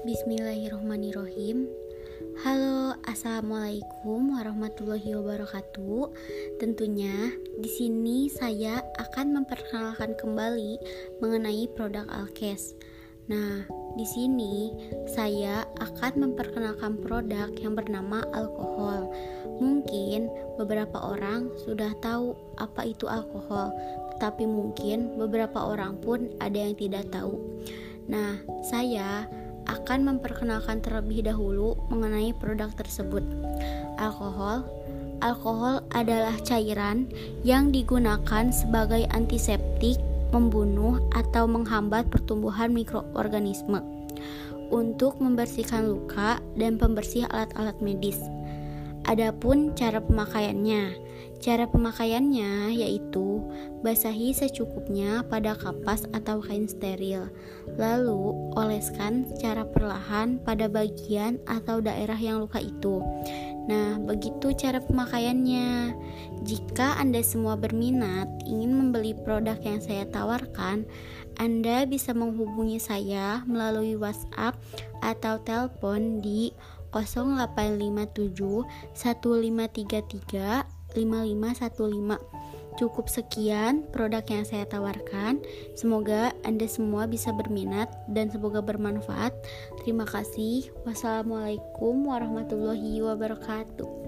Bismillahirrahmanirrahim. Halo, assalamualaikum warahmatullahi wabarakatuh. Tentunya di sini saya akan memperkenalkan kembali mengenai produk Alkes. Nah, di sini saya akan memperkenalkan produk yang bernama alkohol. Mungkin beberapa orang sudah tahu apa itu alkohol, tetapi mungkin beberapa orang pun ada yang tidak tahu. Nah, saya akan memperkenalkan terlebih dahulu mengenai produk tersebut. Alkohol Alkohol adalah cairan yang digunakan sebagai antiseptik, membunuh atau menghambat pertumbuhan mikroorganisme untuk membersihkan luka dan pembersih alat-alat medis. Adapun cara pemakaiannya, Cara pemakaiannya yaitu basahi secukupnya pada kapas atau kain steril, lalu oleskan secara perlahan pada bagian atau daerah yang luka itu. Nah, begitu cara pemakaiannya. Jika Anda semua berminat ingin membeli produk yang saya tawarkan, Anda bisa menghubungi saya melalui WhatsApp atau telepon di 0857 1533 5515. Cukup sekian produk yang saya tawarkan. Semoga Anda semua bisa berminat dan semoga bermanfaat. Terima kasih. Wassalamualaikum warahmatullahi wabarakatuh.